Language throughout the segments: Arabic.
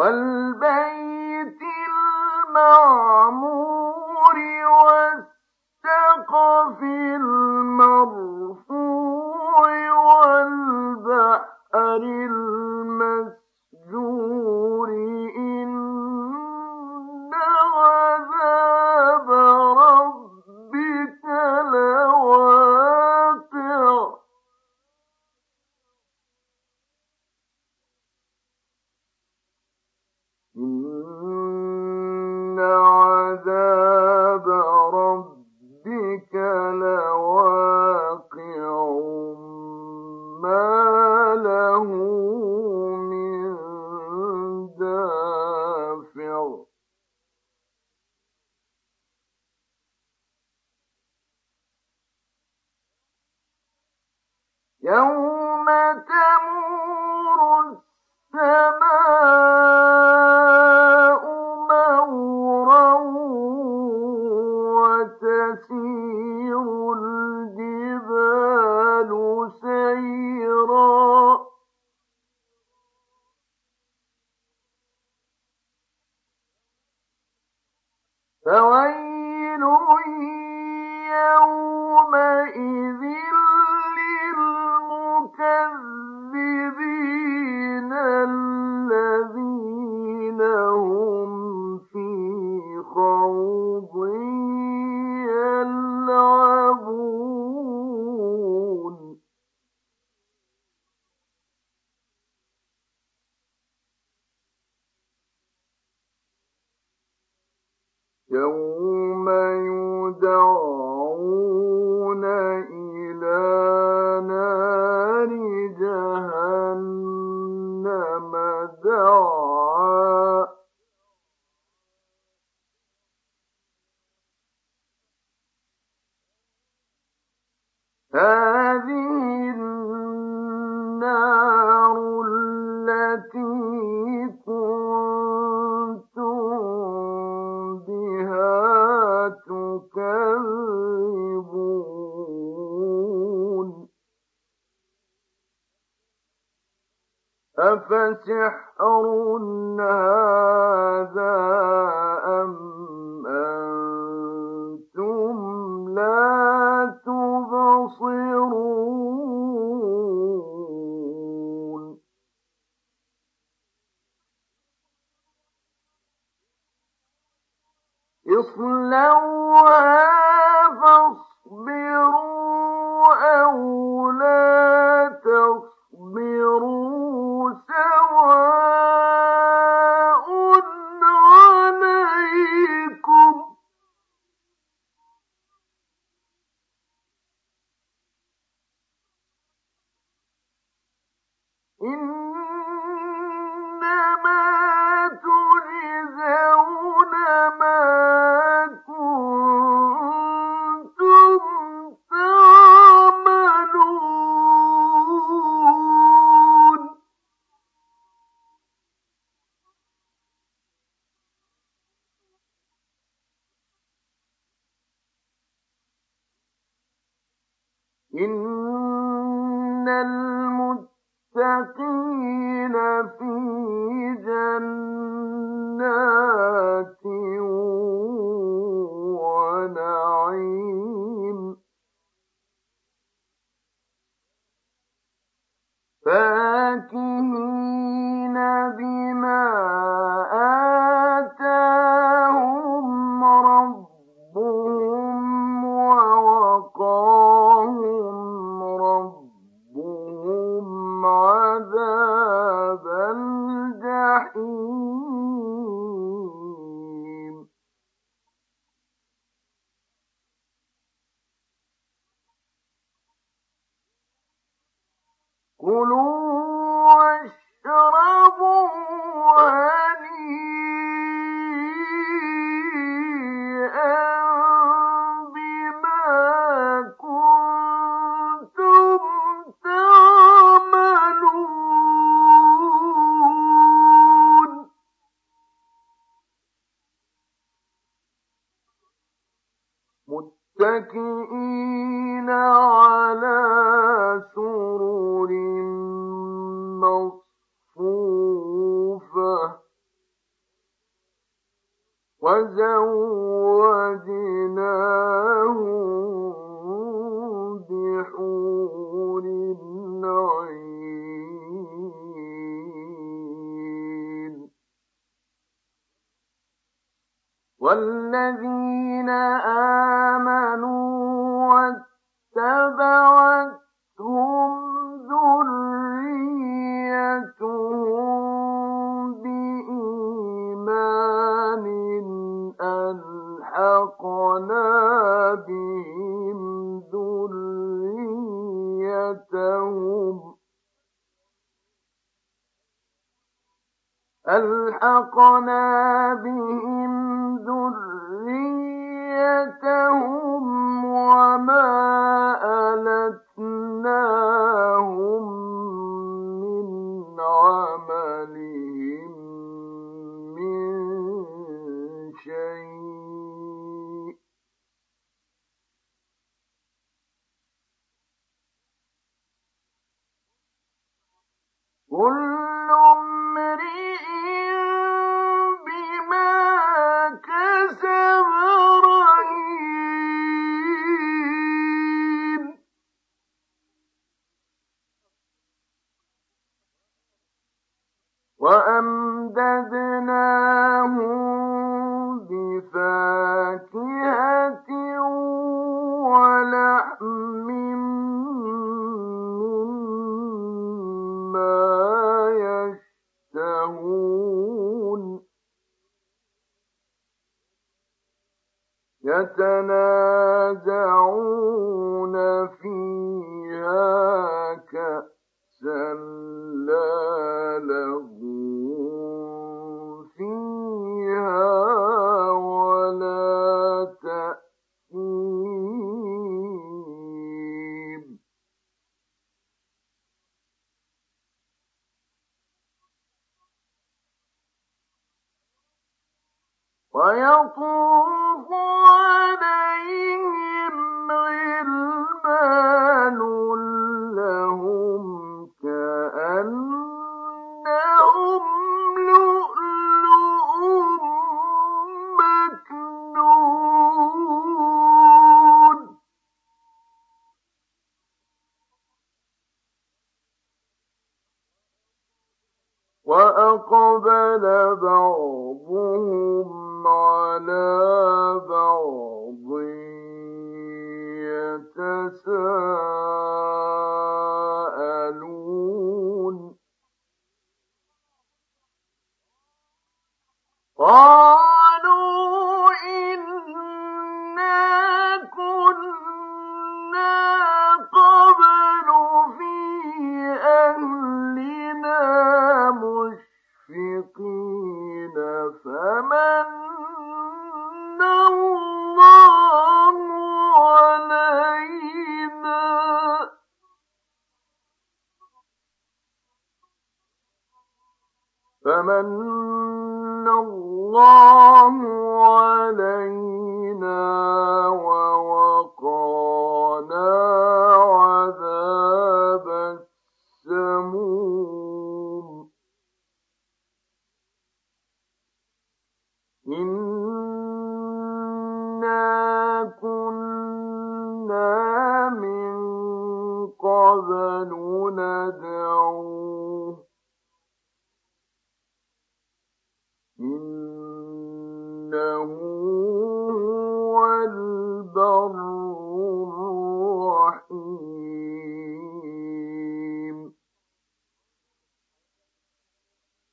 والبيت لا إن المتقين متكئين على سرر مصفوفة. وزوجناهم والذين آمنوا واتبعتهم ذريتهم بإيمان ألحقنا بهم ذريتهم ألحقنا وأمددناهم بفاكهة ولحم مما يشتهون يتنازعون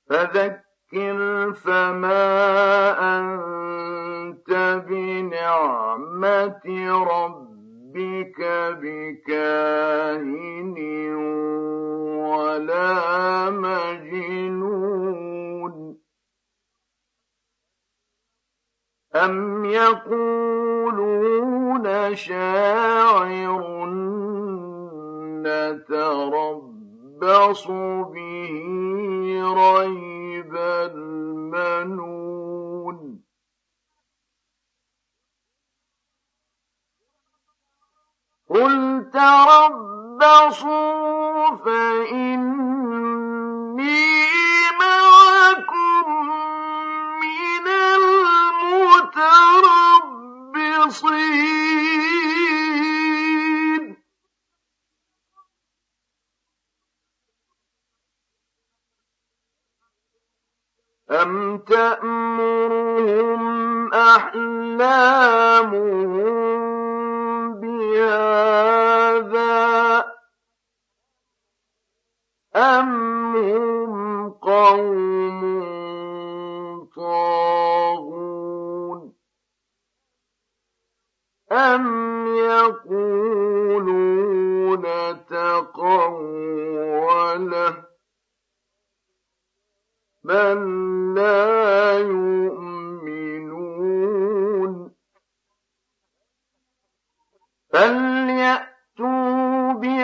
فذكر فما أنت بنعمة ربك بكاهن ولا مجنون. أم يقولون شاعر نتربص به رَيْبَ الْمَنُونِ. قُلْ تَرَبَّصُوا فَإِنِّي مُّتَرَبِّصِينَ أَحْلَامُهُم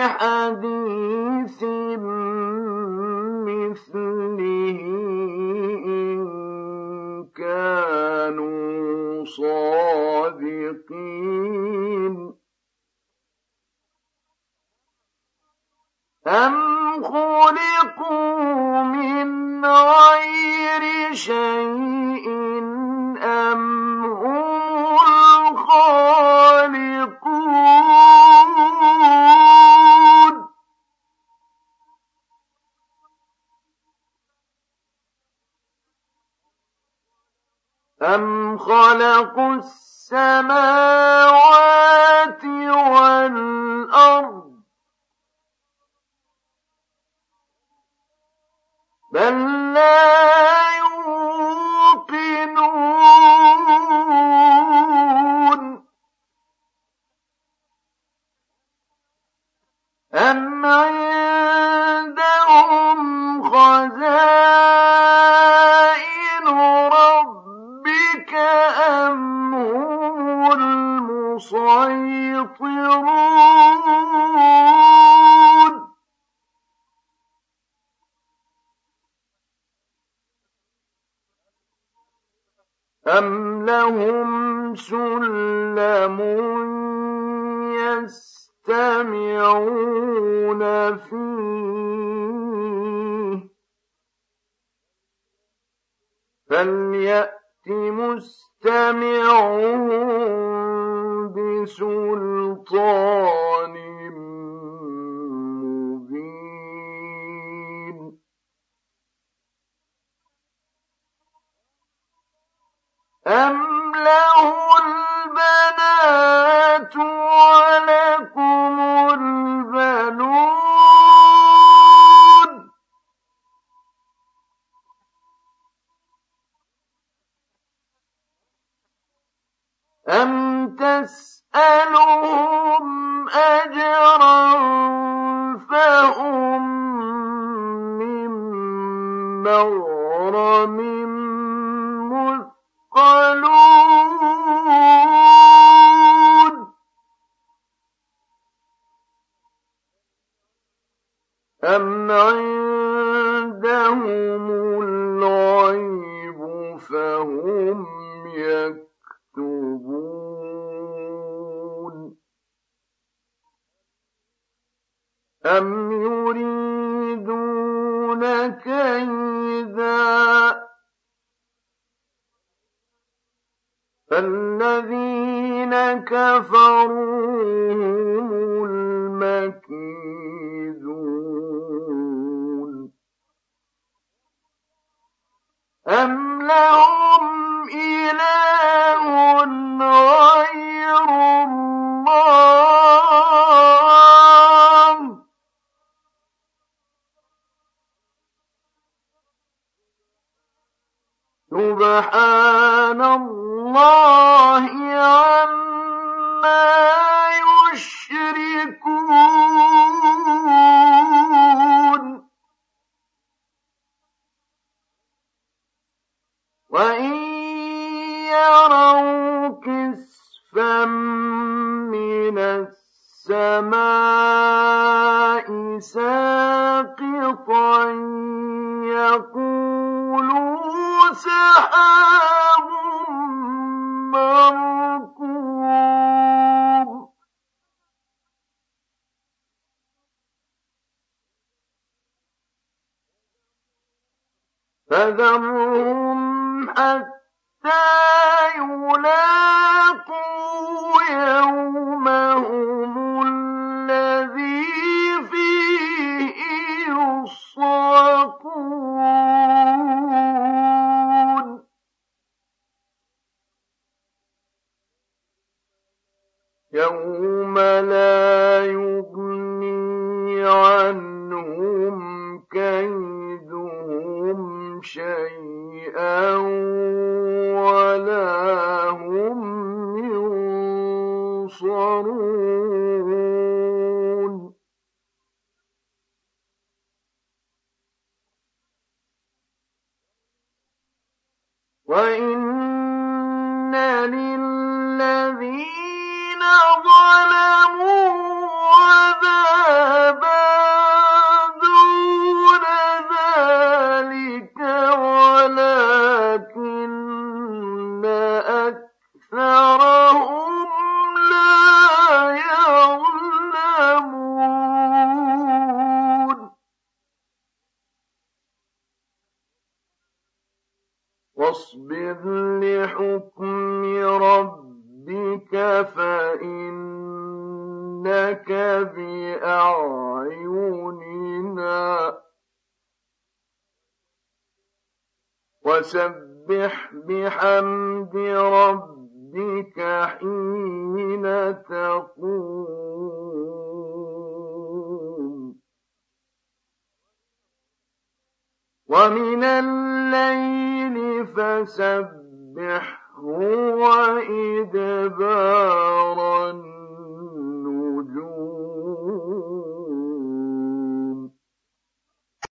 بِحَدِيثٍ مِّثْلِهِ إِن كَانُوا صَادِقِينَ. أَمْ خُلِقُوا مِنْ غَيْرِ شَيْءٍ أَمْ هُمُ الْخَالِقُونَ؟ أَمْ خَلَقُوا السَّمَاوَاتِ وَالْأَرْضَ بَل لَّا بِسُلْطَانٍ أَمْ لَهُ الْبَنَاتُ وَلَكُمُ أَمْ تَسْأَلُهُمْ أَجْرًا أَمْ يُرِيدُونَ سُبْحَانَ اللَّهِ عَمَّا يُشْرِكُونَ سحاب مركوب فذرهم يوم لا يغني عنهم كيدهم شيئا ولا هم ينصرون ظلموا وسبح بحمد ربك حين تقوم. ومن الليل فسبحه وإدبار